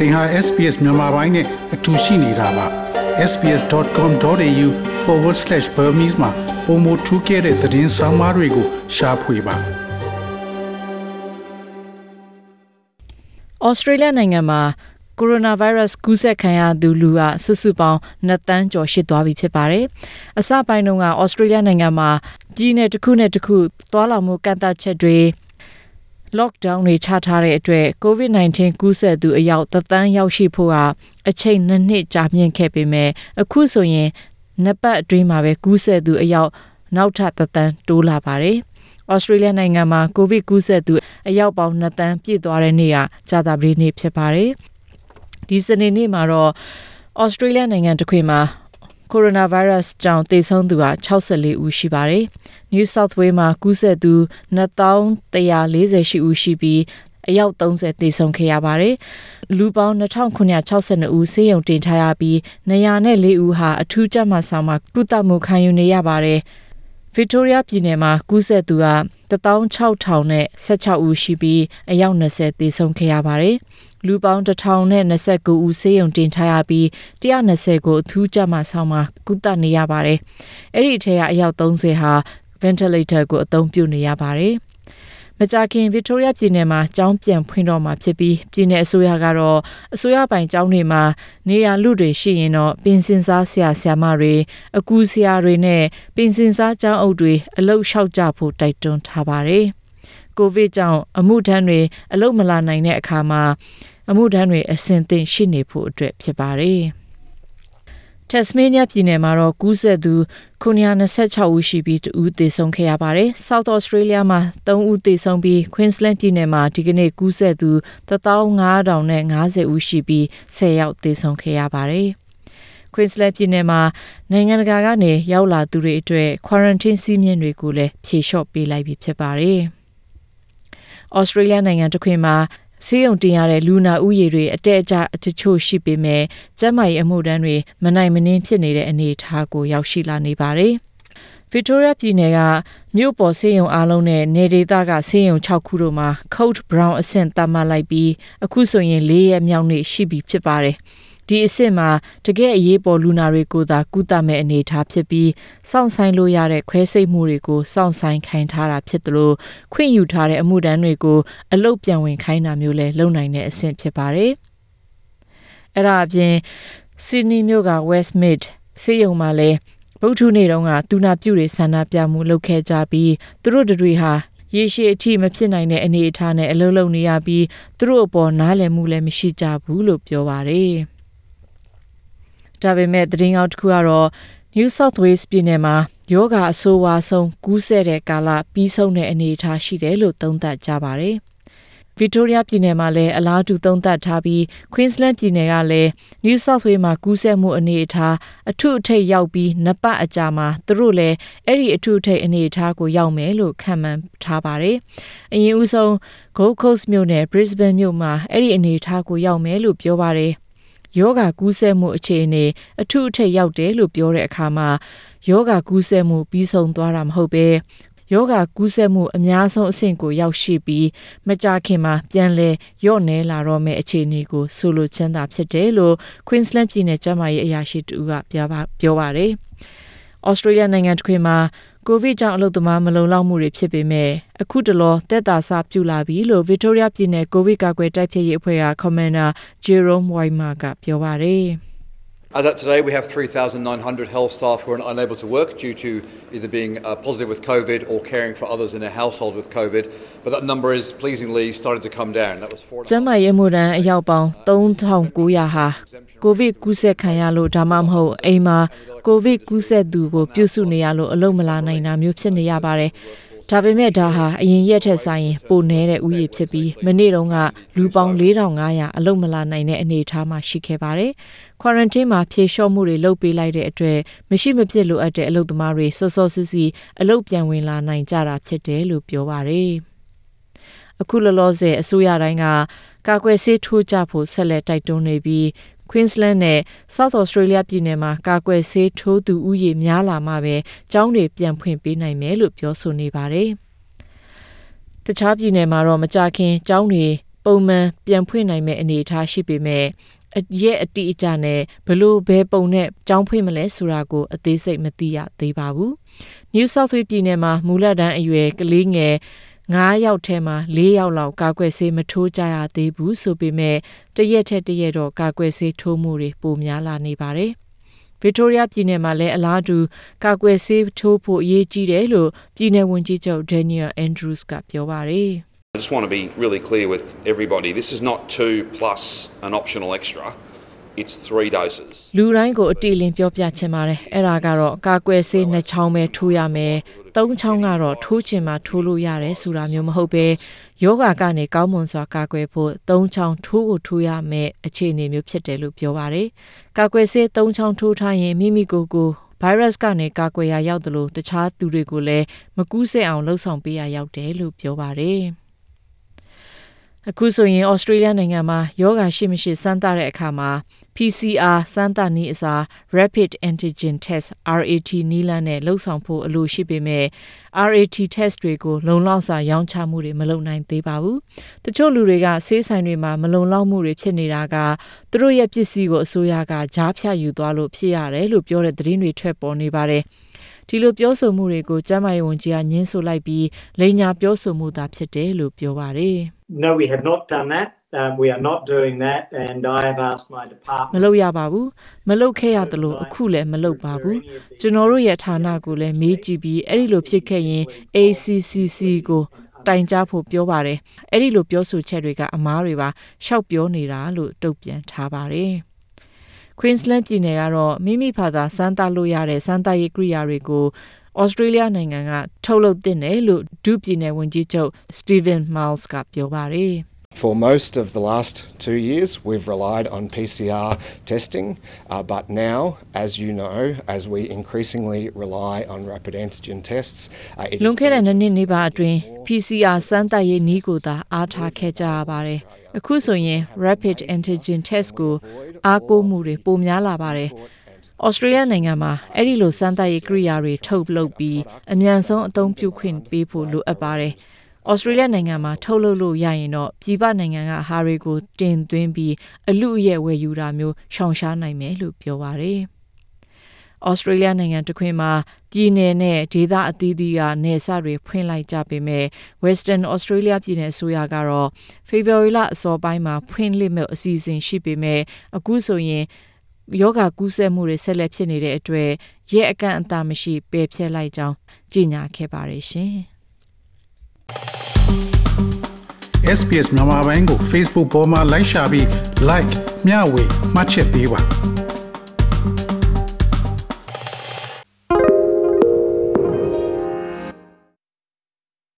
သင်ဟာ SPS မြန်မာပိုင်းနဲ့အတူရှိနေတာပါ sps.com.au/burmese မှာပုံမထူးခဲ့တဲ့သတင်းစာမားတွေကိုရှားဖွေပါဩစတြေးလျနိုင်ငံမှာကိုရိုနာဗိုင်းရပ်စ်ကူးစက်ခံရသူလူကစုစုပေါင်း2တန်းကျော်ရှိသွားပြီဖြစ်ပါတယ်။အစပိုင်းတုန်းကဩစတြေးလျနိုင်ငံမှာပြည်내တစ်ခုနဲ့တစ်ခုသွားလာမှုကန့်သတ်ချက်တွေ lockdown တွေချထားတဲ့အတွက် COVID-19 ကူးစက်သူအယောက်သန်းရောက်ရှိဖို့ဟာအချိန်နှစ်နှစ်ကြာမြင့်ခဲ့ပေမဲ့အခုဆိုရင်နှစ်ပတ်အတွင်းမှာပဲကူးစက်သူအယောက်နောက်ထပ်သန်းတိုးလာပါတယ်။ဩစတြေးလျနိုင်ငံမှာကိုဗစ်ကူးစက်သူအယောက်ပေါင်း2တန်းပြည့်သွားတဲ့နေ့ကကြာသပတေးနေ့ဖြစ်ပါတယ်။ဒီစနေနေ့မှာတော့ဩစတြေးလျနိုင်ငံတစ်ခွင်မှာ ကိုရိုနာဗိုင်းရပ်စ်ကြောင့်သေဆုံးသူက64ဦးရှိပါတယ်။ New South Wales မှာကူးစက်သူ2148ဦးရှိပြီးအယောက်30သေဆုံးခဲ့ရပါတယ်။လူပေါင်း2962ဦးဆေးရုံတင်ထားရပြီး904ဦးဟာအထူးကြပ်မဆောင်မှာကုသမှုခံယူနေရပါတယ်။ Victoria ပြည်နယ်မှာကူးစက်သူက16000နဲ့16ဦးရှိပြီးအယောက်20သေဆုံးခဲ့ရပါတယ်။ လူပေါင်း1029ဦးဆေးရုံတင်ထားရပြီး120ကိုအထူးကြပ်မဆောင်မှာကုသနေရပါတယ်။အဲ့ဒီအထက်ကအယောက်30ဟာ ventilator ကိုအသုံးပြုနေရပါတယ်။မကြာခင်ဗစ်တိုးရီးယားပြည်နယ်မှာကျောင်းပြန်ဖွင့်တော့မှာဖြစ်ပြီးပြည်နယ်အစိုးရကတော့အစိုးရပိုင်ကျောင်းတွေမှာနေရာလူတွေရှိရင်တော့ပင်စင်စားဆရာဆရာမတွေအကူဆရာတွေနဲ့ပင်စင်စားကျောင်းအုပ်တွေအလုပ်လျှောက်ကြဖို့တိုက်တွန်းထားပါတယ်။ ကိုဗစ်ကြောင့်အမှုထမ်းတွေအလုပ်မလာနိုင်တဲ့အခါမှာအမှုထမ်းတွေအဆင်သင့်ရှိနေဖို့အတွက်ဖြစ်ပါတယ်။ Tasmania ပြည်နယ်မှာတော့ကူးစက်သူ926ဦးရှိပြီး2ဦးသေဆုံးခဲ့ရပါတယ်။ South Australia မှာ3ဦးသေဆုံးပြီး Queensland ပြည်နယ်မှာဒီကနေ့ကူးစက်သူ15050ဦးရှိပြီး10ယောက်သေဆုံးခဲ့ရပါတယ်။ Queensland ပြည်နယ်မှာနိုင်ငံတကာကနေရောက်လာသူတွေအတွက် quarantine စည်းမျဉ်းတွေကိုလည်းဖြေလျှော့ပေးလိုက်ပြီဖြစ်ပါတယ်။ Australia နိုင်ငံတစ်ခွင်မှာဆေးရုံတင်ရတဲ့လူနာဥယျာဉ်တွေအတက်အကျအချို့ရှိပေမဲ့ကျန်းမာရေးအမှုတန်းတွေမနိုင်မနှင်းဖြစ်နေတဲ့အနေအထားကိုရောက်ရှိလာနေပါတယ်။ Victoria ပြည်နယ်ကမြို့ပေါ်ဆေးရုံအလုံးနဲ့နေဒေသကဆေးရုံ6ခုတို့မှာ Code Brown အဆင့်သတ်မှတ်လိုက်ပြီးအခုဆိုရင်၄ရက်မြောက်နေ့ရှိပြီဖြစ်ပါတယ်။ ဒီအစ်စ်မှာတကယ်အရေးပေါ်လူနာတွေကိုသာကုသမဲ့အနေအထားဖြစ်ပြီးစောင့်ဆိုင်လို့ရတဲ့ခွဲစိတ်မှုတွေကိုစောင့်ဆိုင်ခိုင်းထားတာဖြစ်တယ်လို့ခွင့်ယူထားတဲ့အမှုတန်းတွေကိုအလုတ်ပြန်ဝင်ခိုင်းတာမျိုးလဲလုပ်နိုင်တဲ့အဆင့်ဖြစ်ပါတယ်။အဲ့ဒါအပြင်စီဒနီမြို့က Westmead ဆေးရုံမှာလဲဗုဒ္ဓနေ့တုန်းကတူနာပြုတွေဆန္ဒပြမှုလုပ်ခဲ့ကြပြီးသူတို့တွေဟာရေရှည်အထိမဖြစ်နိုင်တဲ့အနေအထားနဲ့အလုံးလုံးနေရပြီးသူတို့အပေါ်နားလည်မှုလည်းမရှိကြဘူးလို့ပြောပါတယ်။ ဒါပေမဲ့သတင်းကောက်တစ်ခုကတော့ New South Wales ပြည်နယ်မှာယောဂအဆိုးဝါးဆုံးကူးစက်တဲ့ကာလပြီးဆုံးတဲ့အနေအထားရှိတယ်လို့သုံးသပ်ကြပါတယ်။ Victoria ပြည်နယ်မှာလည်းအလားတူသုံးသပ်ထားပြီး Queensland ပြည်နယ်ကလည်း New South Wales မှာကူးစက်မှုအနေအထားအထုအထိပ်ရောက်ပြီးနှစ်ပတ်အကြာမှာသူတို့လည်းအဲ့ဒီအထုအထိပ်အနေအထားကိုရောက်မယ်လို့ခန့်မှန်းထားပါတယ်။အရင်ဦးဆုံး Gold Coast မြို့နယ် Brisbane မြို့မှာအဲ့ဒီအနေအထားကိုရောက်မယ်လို့ပြောပါတယ်။ ယောဂကူးစက်မှုအခြေအနေအထုအထက်ရောက်တယ်လို့ပြောတဲ့အခါမှာယောဂကူးစက်မှုပြီးဆုံးသွားတာမဟုတ်ပဲယောဂကူးစက်မှုအများဆုံးအဆင့်ကိုရောက်ရှိပြီးမကြခင်မှာပြန်လဲရော့နေလာတော့မယ့်အခြေအနေကိုဆိုလိုချင်တာဖြစ်တယ်လို့ Queensland ပြည်နယ်ကျန်းမာရေးအရာရှိတူကပြောပါပြောပါတယ်။ Australia နိုင်ငံတစ်ခွင်မှာ ကိုဗစ်ကြောင့်အလုပ်သမားမလုံလောက်မှုတွေဖြစ်ပေမဲ့အခုတလောတက်တာစပြုလာပြီလို့ Victoria ပြည်နယ်ကိုဗစ်ကာကွယ်တိုက်ဖျက်ရေးအဖွဲ့က Commander Jerome Weimer ကပြောပါတယ်။ As at today, we have 3,900 health staff who are unable to work due to either being uh, positive with COVID or caring for others in their household with COVID. But that number is pleasingly started to come down. That was four. ကျန်းမာရေးမှုတန်းအယောက်ပေါင်း3900ဟာကိုဗစ်ကူးစက်ခံရလို့ဒါမှမဟုတ်အိမ်မှာကိုဗစ်ကူးစက်သူကိုပြုစုနေရလို့အလုံးမလာနိုင်တာမျိုးဖြစ်နေရပါတယ်။ ဒါပေမဲ့ဒါဟာအရင်ရက်ထက်ဆိုင်ရင်ပိုနေတဲ့ဥယျာဉ်ဖြစ်ပြီးမနေ့တုန်းကလူပေါင်း4500အလုံးမလာနိုင်တဲ့အနေအထားမှာရှိခဲ့ပါတယ်။ quarantine မှာဖြေလျှော့မှုတွေလုပ်ပေးလိုက်တဲ့အတွက်မရှိမဖြစ်လိုအပ်တဲ့အလုပ်သမားတွေစောစောစီးစီးအလုပ်ပြန်ဝင်လာနိုင်ကြတာဖြစ်တယ်လို့ပြောပါတယ်။အခုလောလောဆယ်အစိုးရတိုင်းကကာကွယ်ဆေးထိုးကြဖို့ဆက်လက်တိုက်တွန်းနေပြီး Queensland နဲ့ South Australia ပြည်နယ်မှာ ကာကွယ်ဆေးထိုးသူဦးရေများလာမှပဲကျောင်းတွေပြန်ဖွင့်ပေးနိုင်မယ်လို့ပြောဆိုနေပါတယ်။တခြားပြည်နယ်မှာတော့မကြခင်ကျောင်းတွေပုံမှန်ပြန်ဖွင့်နိုင်မဲ့အနေအထားရှိပေမဲ့အရက်အတိအကျနဲ့ဘလို့ဘဲပုံနဲ့ကြောင်းဖွင့်မလဲဆိုတာကိုအသေးစိတ်မသိရသေးပါဘူး။ New South Wales ပြည်နယ်မှာမူလတန်းအရွယ်ကလေးငယ် 9ယောက်ထဲမှာ4ယောက်လောက်ကာကွယ်ဆေးမထိုးကြရသေးဘူးဆိုပေမဲ့တရက်ထက်တရက်တော့ကာကွယ်ဆေးထိုးမှုတွေပိုများလာနေပါတယ်။ Victoria ပြည်နယ်မှာလည်းအလားတူကာကွယ်ဆေးထိုးဖို့အရေးကြီးတယ်လို့ပြည်နယ်ဝန်ကြီးချုပ် Daniel Andrews ကပြောပါတယ်။ I just want to be really clear with everybody. This is not two plus an optional extra. It's three doses. လူတိုင်းကိုအတိအလင်းပြောပြချင်ပါတယ်အဲ့ဒါကတော့ကာကွယ်ဆေးနှစ်ချောင်းပဲထိုးရမယ်သုံးချောင်းကတော့ထိုးချင်မှထိုးလို့ရတယ်ဆိုတာမျိုးမဟုတ်ပဲယောဂကနေကောင်းမွန်စွာကာကွယ်ဖို့သုံးချောင်းထိုးကိုထိုးရမယ်အခြေအနေမျိုးဖြစ်တယ်လို့ပြောပါတယ်ကာကွယ်ဆေးသုံးချောင်းထိုးထားရင်မိမိကိုယ်ကို virus ကနေကာကွယ်ရာရောက်တယ်လို့တခြားသူတွေကိုလည်းမကူးစက်အောင်လှုံ့ဆော်ပေးရရောက်တယ်လို့ပြောပါတယ်အခုဆိုရင်ဩစတြေးလျနိုင်ငံမှာယောဂရှိမရှိစမ်းသပ်တဲ့အခါမှာ PCR စမ်းသပ်နည်းအစား Rapid Antigen Test RAT နည်းလမ်းနဲ့လှုပ်ဆောင်ဖို့အလိုရှိပေမဲ့ RAT test တွေကိုလုံလောက်စွာရောင်းချမှုတွေမလုပ်နိုင်သေးပါဘူး။တချို့လူတွေကဆေးဆိုင်တွေမှာမလုံလောက်မှုတွေဖြစ်နေတာကသူတို့ရဲ့ပစ္စည်းကိုအစိုးရကကြားဖြတ်ယူသွားလို့ဖြစ်ရတယ်လို့ပြောတဲ့သတင်းတွေထွက်ပေါ်နေပါတယ်။ဒီလိုပြောဆိုမှုတွေကိုကျမ်းမာရေးဝန်ကြီးကညှင်းဆိုလိုက်ပြီးလိန်ညာပြောဆိုမှုသာဖြစ်တယ်လို့ပြောပါတယ်။ No, we have not done that. Um, we are not doing that, and I have asked my မ department. လုပ်ရပါဘူးမလုပ်ခဲ့ရသလိုအခုလည်းမလုပ်ပါဘူးကျွန်တော်တို့ရဲ့ဌာနကိုလည်းမေးကြည့်ပြီးအဲ့ဒီလိုဖြစ်ခဲ့ရင် ACCC ကိုတိုင်ကြားဖို့ပြောပါတယ်အဲ့ဒီလိုပြောဆိုချက်တွေကအမားတွေပါရှောက်ပြောနေတာလို့တုတ်ပြန်ထားပါတယ် Queensland ပြည်နယ်ကတော့မိမိဖာသာစမ်းသပ်လို့ရတဲ့စမ်းသပ်ရေးကိရိယာတွေကို ဩစတြေးလျနိုင်ငံကထုတ်လုပ်တင်တယ်လို့ဒုပြည်နယ်ဝန်ကြီးချုပ် Stephen Miles ကပြောပါတယ် For most of the last two years, we've relied on PCR testing, uh, but now, as you know, as we increasingly rely on rapid antigen tests, uh, it is လွန်ခဲ့တဲ့ urgent နှစ်နှစ်နေပါအတွင်း PCR စမ်းသပ်ရေးနည်းကိုသာအားထားခဲ့ကြရပါတယ်။အခုဆိုရင် Rapid Antigen Test ကိုအားကိုးမှုတွေပိုများလာပါတယ်။ Australia နိုင်ငံမှာအဲ့ဒီလိုစမ်းသပ်ရေးကိရိယာတွေထုတ်လုပ်ပြီးအမြန်ဆုံးအသုံးပြုခွင့်ပေးဖို့လိုအပ်ပါတယ်။ Australia နိုင်ငံမှာထုတ်လုပ်လို့ရရင်တော့ပြည်ပနိုင်ငံကဟာတွေကိုတင်သွင်းပြီးအလူအရဲ့ဝယ်ယူတာမျိုးရှောင်ရှားနိုင်မယ်လို့ပြောပါတယ်။ Australia နိုင်ငံတစ်ခွင်မှာပြည်နယ်နဲ့ဒေသအသီးသီးကနေစတွေဖွင့်လိုက်ကြပေမဲ့ Western Australia ပြည်နယ်ဆိုရကတော့ February လအစောပိုင်းမှာဖွင့်လှစ်မဲ့အစီအစဉ်ရှိပေမဲ့အခုဆိုရင် ယောဂကူးစက်မှုတွေဆက်လက်ဖြစ်နေတဲ့အတွက်ရက်အကန့်အသတ်မရှိပယ်ဖျက်လိုက်ကြောင်းကြေညာခဲ့ပါတယ်ရှင်။ SPS မြန်မာပိုင်းကို Facebook ပေါ်မှာ like ရှာပြီး like မျှဝေမှတ်ချက်ပေးပါ